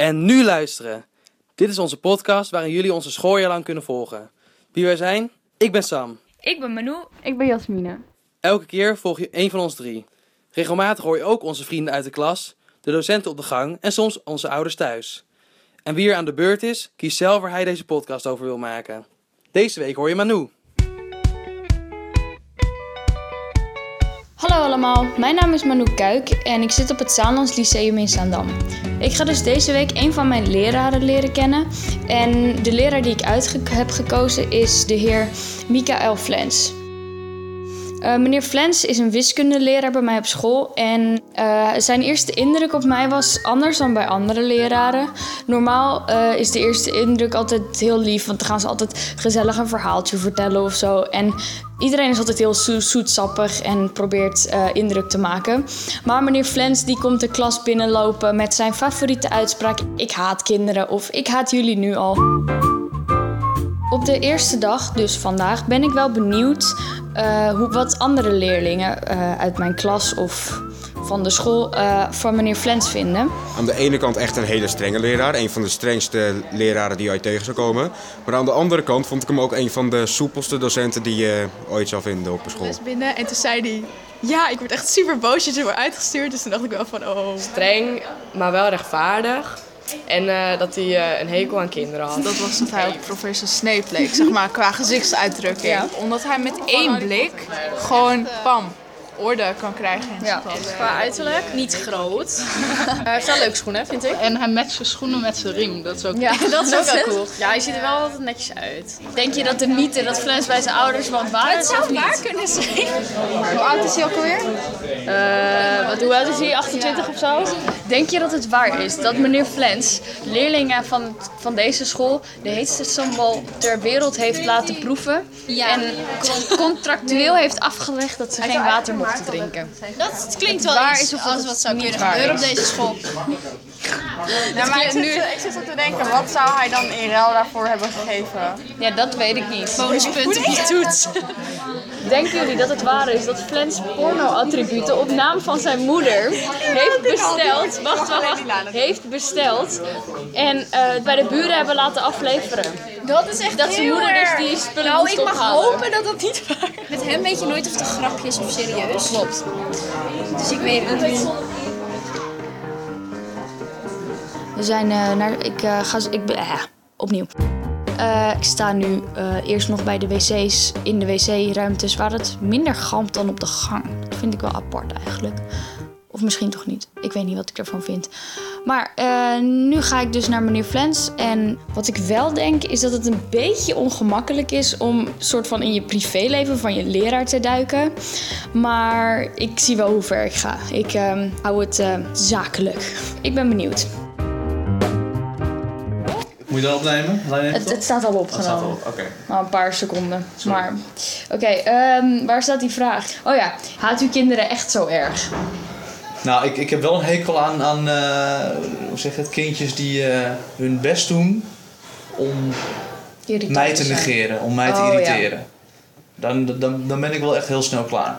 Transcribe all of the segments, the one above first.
En nu luisteren. Dit is onze podcast waarin jullie onze schooljaar lang kunnen volgen. Wie wij zijn? Ik ben Sam. Ik ben Manu. Ik ben Jasmine. Elke keer volg je één van ons drie. Regelmatig hoor je ook onze vrienden uit de klas, de docenten op de gang en soms onze ouders thuis. En wie er aan de beurt is, kiest zelf waar hij deze podcast over wil maken. Deze week hoor je Manu. Hallo allemaal, mijn naam is Manu Kuik en ik zit op het Zaanlands Lyceum in Zaandam. Ik ga dus deze week een van mijn leraren leren kennen. En de leraar die ik uit heb gekozen is de heer Mikael Flens. Uh, meneer Flens is een wiskundeleraar bij mij op school. En uh, zijn eerste indruk op mij was anders dan bij andere leraren. Normaal uh, is de eerste indruk altijd heel lief, want dan gaan ze altijd gezellig een verhaaltje vertellen of zo. En iedereen is altijd heel zo zoetsappig en probeert indruk te maken. Maar meneer Flens die komt de klas binnenlopen met zijn favoriete uitspraak: Ik haat kinderen of ik haat jullie nu al. Op de eerste dag, dus vandaag, ben ik wel benieuwd uh, hoe, wat andere leerlingen uh, uit mijn klas of van de school uh, van meneer Flens vinden. Aan de ene kant echt een hele strenge leraar, een van de strengste leraren die je ooit tegen zou komen. Maar aan de andere kant vond ik hem ook een van de soepelste docenten die je ooit zou vinden op een school. Dus binnen en toen zei hij, ja, ik word echt super boos dat je wordt uitgestuurd. Dus toen dacht ik wel van, oh. Streng, maar wel rechtvaardig. En uh, dat hij uh, een hekel aan kinderen had. Dat was dat hij op professor Snape leek, zeg maar, qua gezichtsuitdrukking. Ja. Omdat hij met één blik gewoon, pam, orde kan krijgen in ja. Qua uiterlijk niet groot. hij heeft wel leuke schoenen, vind ik. En hij matcht zijn schoenen met zijn riem. Dat is ook, ja, dat is ook wel cool. Ja, hij ziet er wel altijd netjes uit. Denk je dat de mythe dat Flens bij zijn ouders woont waar Het zou waar kunnen zijn. Hoe oud is hij ook alweer? Uh, wat, hoe oud is hij? 28 of zo? Denk je dat het waar is dat meneer Flens leerlingen van, van deze school de heetste sambal ter wereld heeft laten proeven? Ja. En contractueel heeft afgelegd dat ze geen water te drinken. Dat klinkt wel waar iets is als wat zou kunnen gebeuren op deze school. Ja, maar ik zit, nu... ik zit zo te denken, wat zou hij dan in ruil daarvoor hebben gegeven? Ja, dat weet ik niet. Bonuspunten op je toets. Denken jullie dat het waar is dat Flens porno-attributen op naam van zijn moeder heeft besteld? Wacht, wacht, wacht. Heeft besteld en uh, bij de buren hebben laten afleveren? Dat is echt Dat zijn moeder dus die spullen Nou, ik mag ophalen. hopen dat dat niet waar is. Met hem weet je nooit of het een grapje is of serieus. Klopt. Dus ik weet het niet. We zijn uh, naar. Ik uh, ga. Ik. Uh, opnieuw. ik sta nu eerst nog bij de wc's in de wc-ruimtes waar het minder galmt dan op de gang. Dat vind ik wel apart eigenlijk. Of misschien toch niet. Ik weet niet wat ik ervan vind. Maar nu ga ik dus naar meneer Flens. En wat ik wel denk is dat het een beetje ongemakkelijk is om soort van in je privéleven van je leraar te duiken. Maar ik zie wel hoe ver ik ga. Ik uh, hou het zakelijk. Ik ben benieuwd. Je dat opnemen? Het, het, staat al opgenomen. Oké. Okay. Nou, een paar seconden. Sorry. Maar oké, okay, um, waar staat die vraag? Oh ja, haat u kinderen echt zo erg? Nou, ik, ik heb wel een hekel aan, aan uh, hoe zeg je het, kindjes die uh, hun best doen om Irritant mij te negeren, om mij oh, te irriteren. Ja. Dan, dan, dan ben ik wel echt heel snel klaar.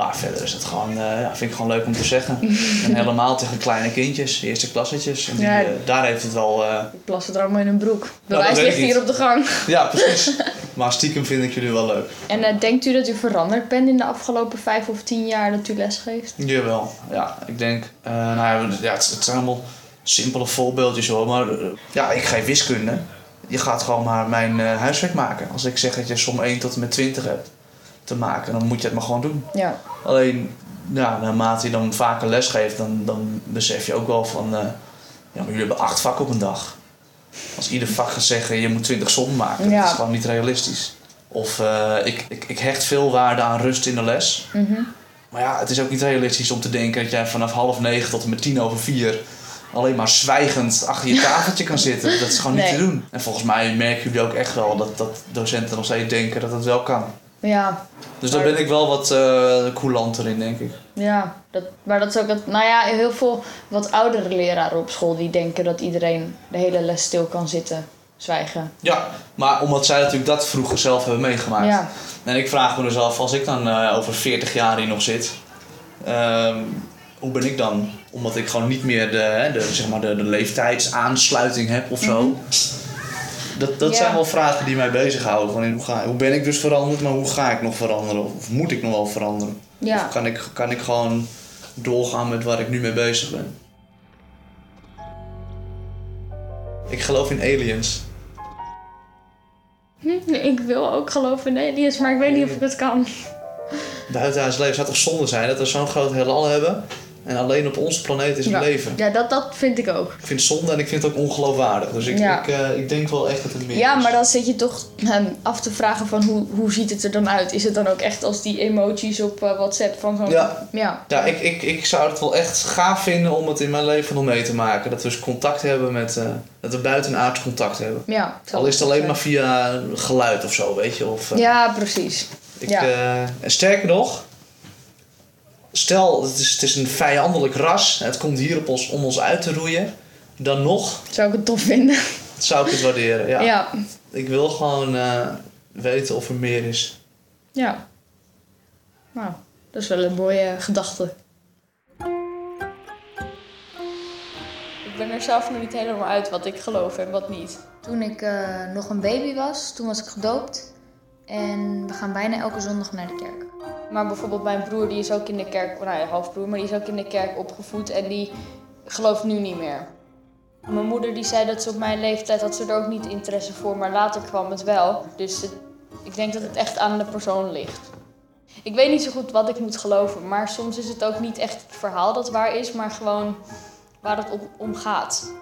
Maar verder is het gewoon, uh, ja, vind ik gewoon leuk om te zeggen. en helemaal tegen kleine kindjes, eerste klassetjes. En die, ja, daar heeft het wel... Die plassen er allemaal in hun broek. De nou, ligt hier op de gang. Ja, precies. maar stiekem vind ik jullie wel leuk. En denkt u dat u veranderd bent in de afgelopen vijf of tien jaar dat u lesgeeft? Jawel, ja. Ik denk, nou ja, ja het, het, zijn allemaal simpele voorbeeldjes hoor. Maar ja, ik geef wiskunde. Je gaat gewoon maar mijn huiswerk maken. Als ik zeg dat je som 1 tot en met 20 hebt te maken, dan moet je het maar gewoon doen. Ja. Alleen, ja, naarmate je dan vaker les geeft, dan, dan besef je ook wel van, uh, ja, maar jullie hebben acht vakken op een dag. Als ieder vak gaat zeggen, je moet 20 sommen maken, ja. dat is gewoon niet realistisch. Of uh, ik, ik, ik hecht veel waarde aan rust in de les. Mm -hmm. Maar ja, het is ook niet realistisch om te denken dat jij vanaf half negen tot en met tien over vier alleen maar zwijgend achter je tafeltje kan zitten. Dat is gewoon nee. niet te doen. En volgens mij merken jullie ook echt wel dat, dat docenten nog steeds denken dat het wel kan. Ja. Dus daar ben ik wel wat uh, coulanter in, denk ik. Ja, dat, maar dat is ook dat. Nou ja, heel veel wat oudere leraren op school die denken dat iedereen de hele les stil kan zitten, zwijgen. Ja, maar omdat zij natuurlijk dat vroeger zelf hebben meegemaakt. Ja. En ik vraag me dus af, als ik dan uh, over 40 jaar hier nog zit, uh, hoe ben ik dan? Omdat ik gewoon niet meer de, de, zeg maar de, de leeftijdsaansluiting heb of zo. Dat, dat Ja. zijn wel vragen die mij bezighouden. Van, hoe, ga, hoe ben ik dus veranderd, maar hoe ga ik nog veranderen? Of moet ik nog wel veranderen? Ja. Of kan ik, kan ik gewoon doorgaan met waar ik nu mee bezig ben? Ik geloof in aliens. Hm, ik wil ook geloven in aliens, maar ik weet niet of ik het kan. Buitenhuis leven zou toch zonde zijn dat we zo'n groot heelal hebben en alleen op onze planeet is het Ja. leven. Ja, dat, dat vind ik ook. Ik vind het zonde en ik vind het ook ongeloofwaardig. Dus ik, Ja. ik, eh, ik denk wel echt dat het meer Ja, is. maar dan zit je toch ehm, af te vragen van hoe, hoe ziet het er dan uit? Is het dan ook echt als die emojis op eh, WhatsApp van zo'n... Ja. ja. Ja, ik, ik, ik zou het wel echt gaaf vinden om het in mijn leven nog mee te maken. Dat we eens contact hebben met... eh, dat we buitenaards contact hebben. Ja, Al is het alleen maar via geluid of zo, weet je. Of, Ja, precies. ik, ja. en sterker nog... Stel, het is, het is een vijandelijk ras. Het komt hier op ons, om ons uit te roeien. Dan nog Zou ik het tof vinden. zou ik het waarderen. Ja. Ja. Ik wil gewoon eh, weten of er meer is. Ja. Nou, dat is wel een mooie gedachte. Ik ben er zelf nog niet helemaal uit wat ik geloof en wat niet. Toen ik eh, nog een baby was, toen was ik gedoopt. En we gaan bijna elke zondag naar de kerk. Maar bijvoorbeeld mijn broer, die is ook in de kerk, nou ja, halfbroer, maar die is ook in de kerk opgevoed en die gelooft nu niet meer. Mijn moeder die zei dat ze op mijn leeftijd had ze er ook niet interesse voor, maar later kwam het wel. Dus ik denk dat het echt aan de persoon ligt. Ik weet niet zo goed wat ik moet geloven, maar soms is het ook niet echt het verhaal dat waar is, maar gewoon waar het om gaat.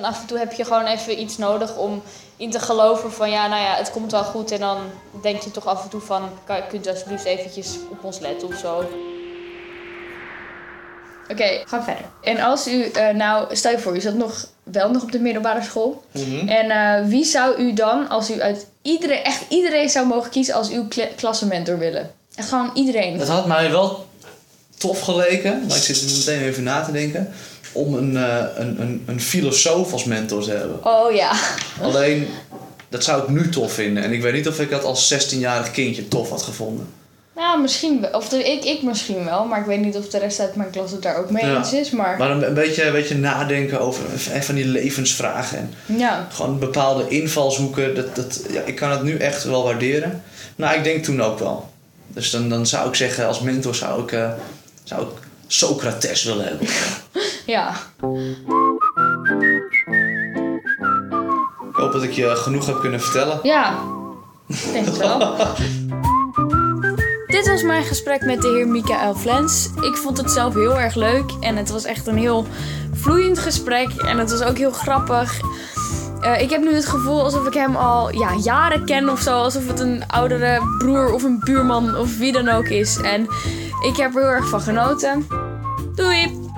En af en toe heb je gewoon even iets nodig om in te geloven van ja, nou ja, het komt wel goed. En dan denk je toch af en toe van, kan, kunt u alsjeblieft eventjes op ons letten of zo. Oké, gaan verder. En als u, eh, nou, stel je voor, u zat nog wel nog op de middelbare school. En eh, wie zou u dan, als u uit iedereen, echt iedereen zou mogen kiezen als uw kla- klassenmentor willen? Echt gewoon iedereen. Het had mij wel tof geleken, maar ik zit er meteen even na te denken, om een, eh, een, een, een filosoof als mentor te hebben. Oh ja. Alleen, dat zou ik nu tof vinden. En ik weet niet of ik dat als 16-jarig kindje tof had gevonden. Nou, misschien wel. Of de, ik, ik misschien wel, maar ik weet niet of de rest uit mijn klas het daar ook mee Ja. eens is. Maar, Maar een, een, beetje, een beetje nadenken over en van die levensvragen. En ja. gewoon bepaalde invalshoeken. Dat, dat, ja, ik kan het nu echt wel waarderen. Nou, ik denk toen ook wel. Dus dan, dan zou ik zeggen, als mentor zou ik, eh, zou ik Socrates willen hebben. Ja. Ik hoop dat ik je genoeg heb kunnen vertellen. Ja. Ik Denk het wel. Dit was mijn gesprek met de heer Michael Flens. Ik vond het zelf heel erg leuk en het was echt een heel vloeiend gesprek en het was ook heel grappig. Eh, ik heb nu het gevoel alsof ik hem al ja, jaren ken of zo. Alsof het een oudere broer of een buurman of wie dan ook is. En ik heb er heel erg van genoten. Doei!